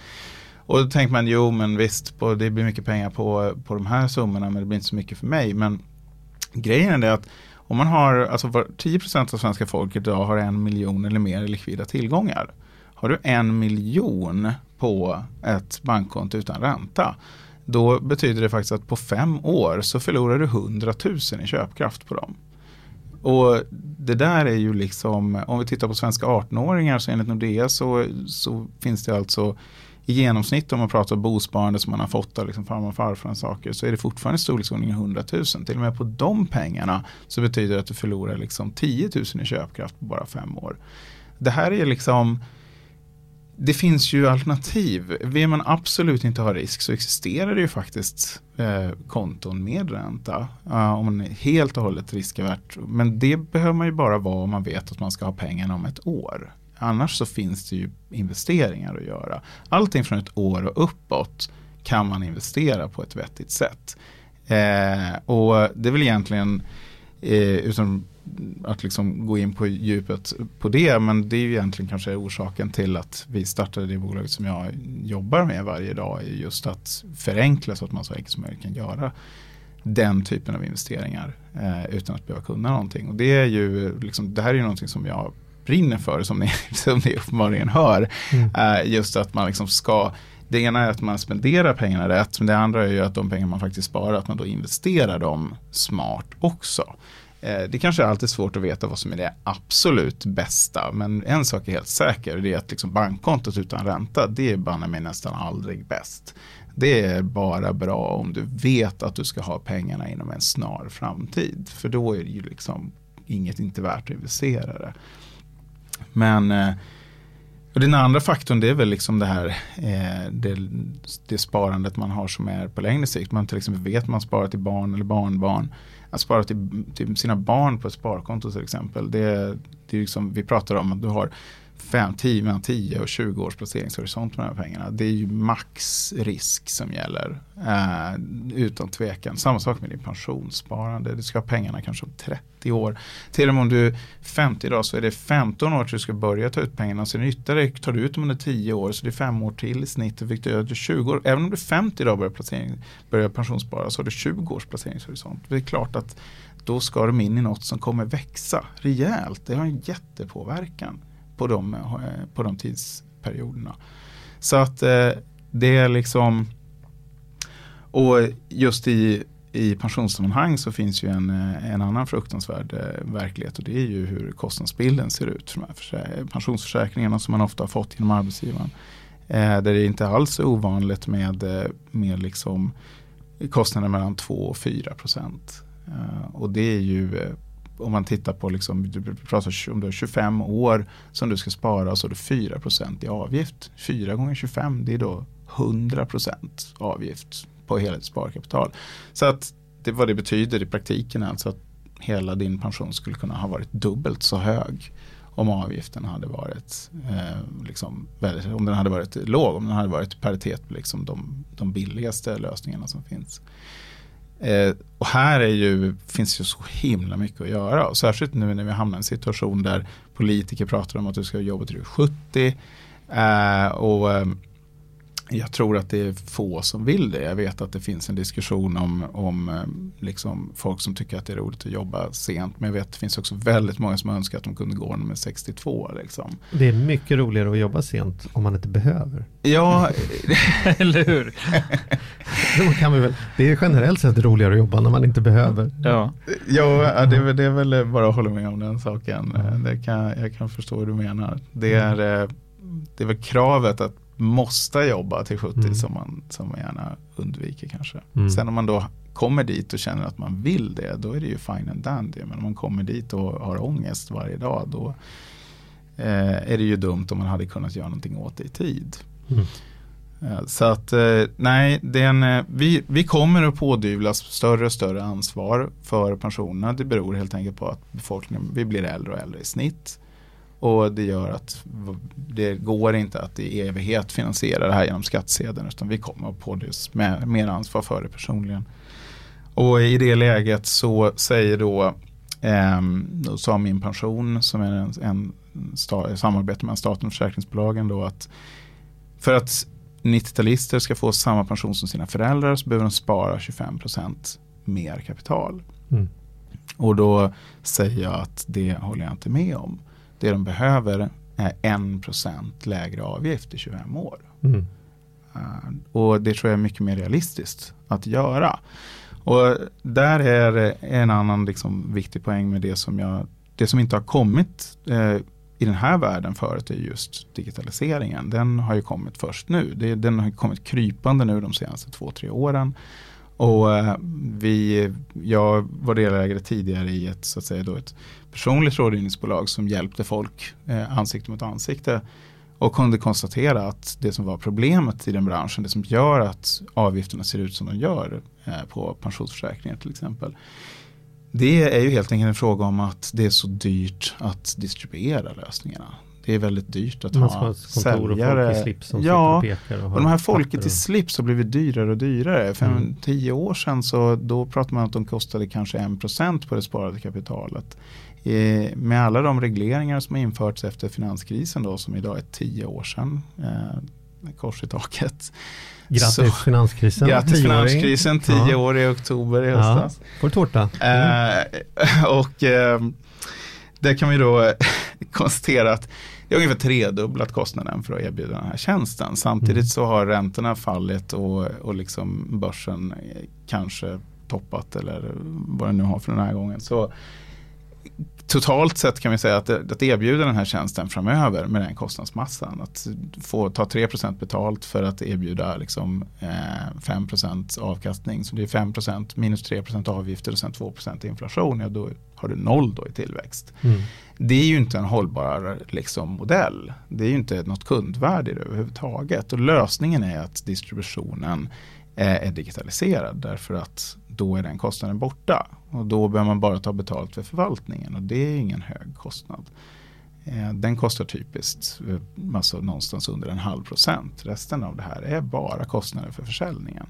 Och då tänker man, jo men visst, på, det blir mycket pengar på, på de här summorna men det blir inte så mycket för mig. Men grejen är att om man har, alltså 10% av svenska folket idag har en miljon eller mer i likvida tillgångar. Har du en miljon på ett bankkonto utan ränta, då betyder det faktiskt att på fem år så förlorar du 100 000 i köpkraft på dem. Och det där är ju liksom, om vi tittar på svenska 18-åringar så enligt Nordea så, så finns det alltså i genomsnitt om man pratar bosparande som man har fått av liksom farmor och farfar och saker så är det fortfarande i storleksordningen 100 000. Till och med på de pengarna så betyder det att du förlorar liksom 10 000 i köpkraft på bara fem år. Det här är liksom det finns ju alternativ. Vill man absolut inte ha risk så existerar det ju faktiskt eh, konton med ränta. Uh, om man är helt och hållet riskvärt. Men det behöver man ju bara vara om man vet att man ska ha pengarna om ett år. Annars så finns det ju investeringar att göra. Allting från ett år och uppåt kan man investera på ett vettigt sätt. Eh, och det är väl egentligen, eh, utan att liksom gå in på djupet på det, men det är ju egentligen kanske orsaken till att vi startade det bolaget som jag jobbar med varje dag, är just att förenkla så att man så enkelt som möjligt kan göra den typen av investeringar eh, utan att behöva kunna någonting. Och det, är ju, liksom, det här är ju någonting som jag brinner för, som ni, [LAUGHS] som ni uppenbarligen hör. Mm. Eh, just att man liksom ska det ena är att man spenderar pengarna rätt, men det andra är ju att de pengar man faktiskt sparar, att man då investerar dem smart också. Eh, Det kanske är alltid svårt att veta vad som är det absolut bästa, men en sak är helt säker, det är att liksom bankkontot utan ränta, det är banne mig nästan aldrig bäst. Det är bara bra om du vet att du ska ha pengarna inom en snar framtid, för då är det ju liksom inget inte värt att investera det. Men eh, och den andra faktorn det är väl liksom det här eh, det, det sparandet man har som är på längre sikt. Man till exempel vet man sparar till barn eller barnbarn. Att spara till, till sina barn på ett sparkonto till exempel. Det, det är liksom, vi pratar om att du har 5, 10, mellan 10 och 20 års placeringshorisont med de här pengarna. Det är ju max risk som gäller. Eh, utan tvekan. Samma sak med din pensionssparande. Du ska ha pengarna kanske om 30 år. Till och med om du är 50 idag så är det 15 år till du ska börja ta ut pengarna. Sen ytterligare tar du ut dem under 10 år så det är 5 år till i snitt. Och fick du 20 år. Även om du är 50 idag börjar, placering, börjar pensionsspara så har du 20 års placeringshorisont. Det är klart att då ska de in i något som kommer växa rejält. Det har en jättepåverkan på de, på de tidsperioderna. Så att eh, det är liksom och just i, i pensionssammanhang så finns ju en, en annan fruktansvärd eh, verklighet och det är ju hur kostnadsbilden ser ut för de här pensionsförsäkringarna som man ofta har fått genom arbetsgivaren. Eh, där det inte alls är ovanligt med, eh, med liksom kostnader mellan 2 och 4 procent. Eh, och det är ju eh, om man tittar på, liksom, du pratar om du har 25 år som du ska spara så har du 4 procent i avgift. 4 gånger 25 det är då 100 procent avgift på hela ditt sparkapital. Så att det, vad det betyder i praktiken är alltså att hela din pension skulle kunna ha varit dubbelt så hög om avgiften hade varit eh, liksom, om den hade varit låg, om den hade varit paritet med liksom de, de billigaste lösningarna som finns. Eh, och här är ju, finns ju så himla mycket att göra. Och särskilt nu när vi hamnar i en situation där politiker pratar om att du ska jobba till du är 70. Eh, och eh, jag tror att det är få som vill det. Jag vet att det finns en diskussion om, om eh, liksom folk som tycker att det är roligt att jobba sent. Men jag vet att det finns också väldigt många som önskar att de kunde gå när de är 62. Liksom. Det är mycket roligare att jobba sent om man inte behöver. Ja, [LAUGHS] Eller hur? [LAUGHS] Då kan vi väl, det är generellt sett roligare att jobba när man inte behöver. Ja. ja det, är väl- det är väl bara att hålla med om den saken. Det kan, jag kan förstå vad du menar. Det är, eh, det är väl kravet att måste jobba till 70 Mm. som, man, som man gärna undviker kanske. Mm. Sen om man då kommer dit och känner att man vill det, då är det ju fine and dandy. Men om man kommer dit och har ångest varje dag, då eh, är det ju dumt om man hade kunnat göra någonting åt det i tid. Mm. Eh, Så att eh, nej, en, eh, vi, vi kommer att pådyvlas större och större ansvar för pensionerna. Det beror helt enkelt på att befolkningen, vi blir äldre och äldre i snitt. Och det gör att det går inte att i evighet finansiera det här genom skattsedeln utan vi kommer att pådyvlas med mer ansvar för det personligen. Och i det läget så säger då, ehm, då sa min pension som är en, en sta, samarbete mellan staten och försäkringsbolagen då att för att 90-talister ska få samma pension som sina föräldrar så behöver de spara 25% mer kapital. Mm. Och då säger jag att det håller jag inte med om. Det de behöver är 1% lägre avgift i 25 år. Mm. Uh, och det tror jag är mycket mer realistiskt att göra. Och där är en annan liksom viktig poäng med det som, jag, det som inte har kommit eh, i den här världen förut är just digitaliseringen. Den har ju kommit först nu. Det, den har kommit krypande nu de senaste två, tre åren. Och eh, vi, jag var delägare tidigare i ett, så att säga, då ett personligt rådgivningsbolag som hjälpte folk eh, ansikte mot ansikte och kunde konstatera att det som var problemet i den branschen, det som gör att avgifterna ser ut som de gör eh, på pensionsförsäkringar till exempel. Det är ju helt enkelt en fråga om att det är så dyrt att distribuera lösningarna. Det är väldigt dyrt att Man ska ha ett och folk i slips som Ja, och pekar. Och, och de här folket i slips har blivit dyrare och dyrare. För Mm. en tio år sedan så då pratade man att de kostade kanske 1% på det sparade kapitalet. Eh, med alla de regleringar som har införts efter finanskrisen då som idag är tio år sedan. Eh, kors i taket. Grattis Så- finanskrisen. Grattis finanskrisen, tio Ja. år i oktober i Ja, höstas. får tårta. Mm. Eh, [LAUGHS] och eh, där kan vi då [LAUGHS] konstatera att det är ungefär tredubblat kostnaden för att erbjuda den här tjänsten. Samtidigt Mm. så har räntorna fallit och, och liksom börsen eh, kanske toppat eller vad den nu har för den här gången. Så totalt sett kan vi säga att, att erbjuda den här tjänsten framöver med den kostnadsmassan. Att få ta 3% betalt för att erbjuda liksom, eh, 5% avkastning. Så det är 5% minus 3% avgifter och sen 2% inflation. Ja, då har du noll då i tillväxt. Mm. Det är ju inte en hållbar liksom, modell. Det är ju inte något kundvärde i det överhuvudtaget. Och lösningen är att distributionen eh, är digitaliserad därför att då är den kostnaden borta. Och då behöver man bara ta betalt för förvaltningen och det är ingen hög kostnad. Eh, Den kostar typiskt eh, alltså någonstans under en halv procent. Resten av det här är bara kostnader för försäljningen.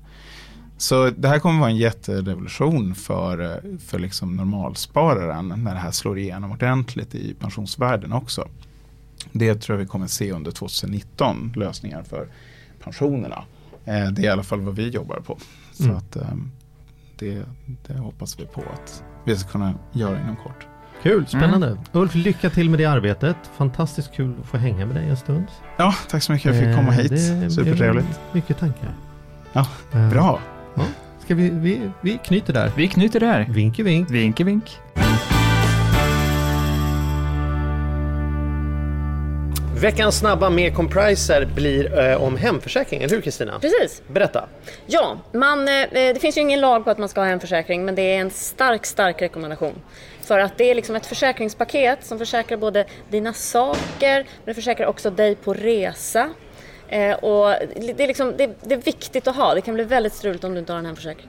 Så det här kommer vara en jätterevolution för, för liksom normalspararen när det här slår igenom ordentligt i pensionsvärlden också. Det tror jag vi kommer se under 2019, lösningar för pensionerna. Eh, Det är i alla fall vad vi jobbar på. Så Mm. att ehm, det, det hoppas vi på att vi ska kunna göra inom kort. Kul, spännande. Mm. Ulf, lycka till med det arbetet. Fantastiskt kul att få hänga med dig en stund. Ja, tack så mycket. Jag fick komma Eh, hit. Supertrevligt. Mycket tankar. Ja, Eh, Ska vi, vi, vi knyter där. Vi knyter där. Vink i vink. Vink i vink. Veckans snabba med Compriser blir eh, om hemförsäkring, eller hur Kristina? Precis. Berätta. Ja, man, eh, det finns ju ingen lag på att man ska ha hemförsäkring men det är en stark, stark rekommendation. För att det är liksom ett försäkringspaket som försäkrar både dina saker men det försäkrar också dig på resa. Eh, och det är, liksom, det, det är viktigt att ha. Det kan bli väldigt struligt om du inte har en hemförsäkring.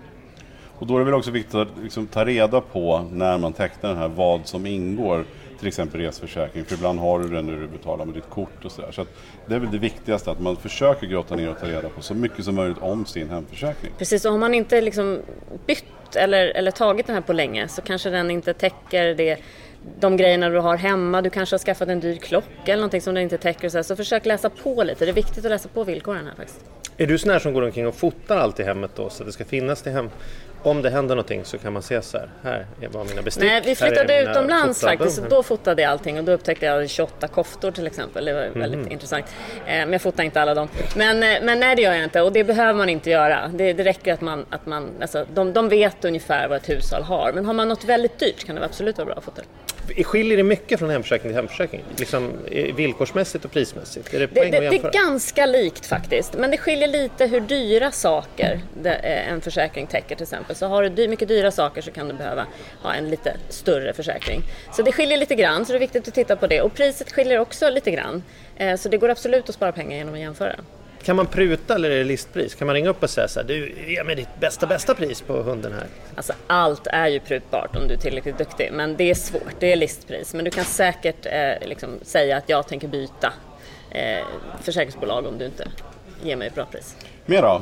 Och då är det väl också viktigt att liksom ta reda på när man tecknar den här vad som ingår. till exempel resförsäkring. För ibland har du den när du betalar med ditt kort och sådär. Så det är väl det viktigaste, att man försöker grotta ner och ta reda på så mycket som möjligt om sin hemförsäkring. Precis, och har man inte liksom bytt eller, eller tagit den här på länge så kanske den inte täcker det de grejerna du har hemma, du kanske har skaffat en dyr klocka eller någonting som den inte täcker. Så, här. så försök läsa på lite, det är viktigt att läsa på villkoren här faktiskt. Är du sån här som går omkring och fotar allt i hemmet då så att det ska finnas till hem? Om det händer någonting så kan man se så här, här är mina bestick. Nej, vi flyttade utomlands faktiskt, då fotade jag allting och då upptäckte jag 28 koftor till exempel. Det var väldigt Mhm. intressant. Eh, Men jag fotade inte alla dem. Men, eh, men nej, det gör jag inte och det behöver man inte göra. Det, det räcker att man, att man alltså, de, de vet ungefär vad ett hushåll har. Men har man något väldigt dyrt kan det absolut vara bra att fota. Skiljer det mycket från hemförsäkring till hemförsäkring? Liksom villkorsmässigt och prismässigt? Är det Det, det, det är ganska likt faktiskt, men det skiljer lite hur dyra saker eh, en försäkring täcker till exempel. Så har du mycket dyra saker så kan du behöva ha en lite större försäkring. Så det skiljer lite grann, så det är viktigt att titta på det. Och priset skiljer också lite grann. Eh, Så det går absolut att spara pengar genom att jämföra. Kan man pruta eller är det listpris? Kan man ringa upp och säga så här, du ge mig ditt bästa bästa pris på hunden här? Alltså allt är ju prutbart om du är tillräckligt duktig, men det är svårt, det är listpris. Men du kan säkert eh, liksom säga att jag tänker byta eh, försäkringsbolag om du inte ger mig ett bra pris. Mer då?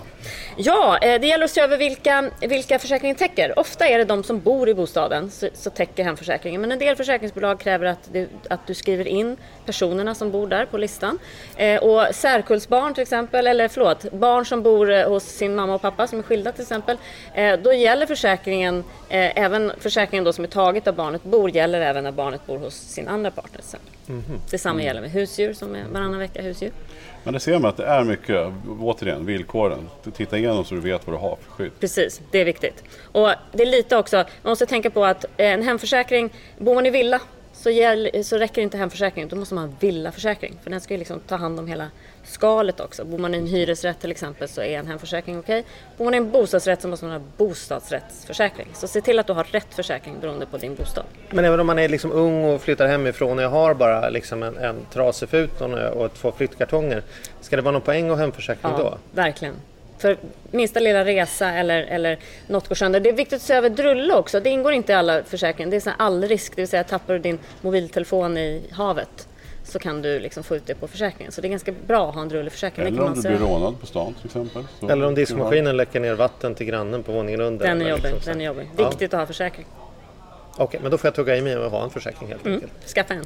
Ja, eh, det gäller att se över vilka, vilka försäkringen täcker. Ofta är det de som bor i bostaden så, så täcker hemförsäkringen. Men en del försäkringsbolag kräver att du, att du skriver in personerna som bor där på listan. Eh, och särkullsbarn till exempel, eller förlåt, barn som bor eh, hos sin mamma och pappa som är skilda till exempel. Eh, då gäller försäkringen, eh, även försäkringen då som är taget av barnet bor, gäller även när barnet bor hos sin andra partner. till exempel. Mhm. Detsamma gäller med husdjur som är varannan vecka husdjur. Men det ser man att det är mycket, återigen, villkoren. Titta igenom så du vet vad du har för skydd. Precis, det är viktigt. Och det är lite också, man måste tänka på att en hemförsäkring, bor man i villa så, gäll, så räcker inte hemförsäkringen, då måste man ha en villaförsäkring. För den ska ju liksom ta hand om hela skalet också. Bor man i en hyresrätt till exempel så är en hemförsäkring okej. Bor man i en bostadsrätt så måste man ha bostadsrättsförsäkring. Så se till att du har rätt försäkring beroende på din bostad. Men även om man är liksom ung och flyttar hemifrån och jag har bara liksom en, en trasig fut och, två flyttkartonger. Ska det vara någon poäng och hemförsäkring då? verkligen. För minsta lilla resa eller, eller något går sönder. Det är viktigt att se över drulle också. Det ingår inte i alla försäkringar. Det är sån här allrisk, det vill säga tappar du din mobiltelefon i havet så kan du liksom få ut det på försäkringen. Så det är ganska bra att ha en drulleförsäkring. Eller om du blir rånad på stan till exempel. Så Eller om diskmaskinen läcker ner vatten till grannen på våningen under. Den är jobbig. liksom. Den är jobbig. Ja. Viktigt att ha försäkring. Okej, men då får jag tugga i mig och ha en försäkring helt Mm. enkelt. Skaffa en.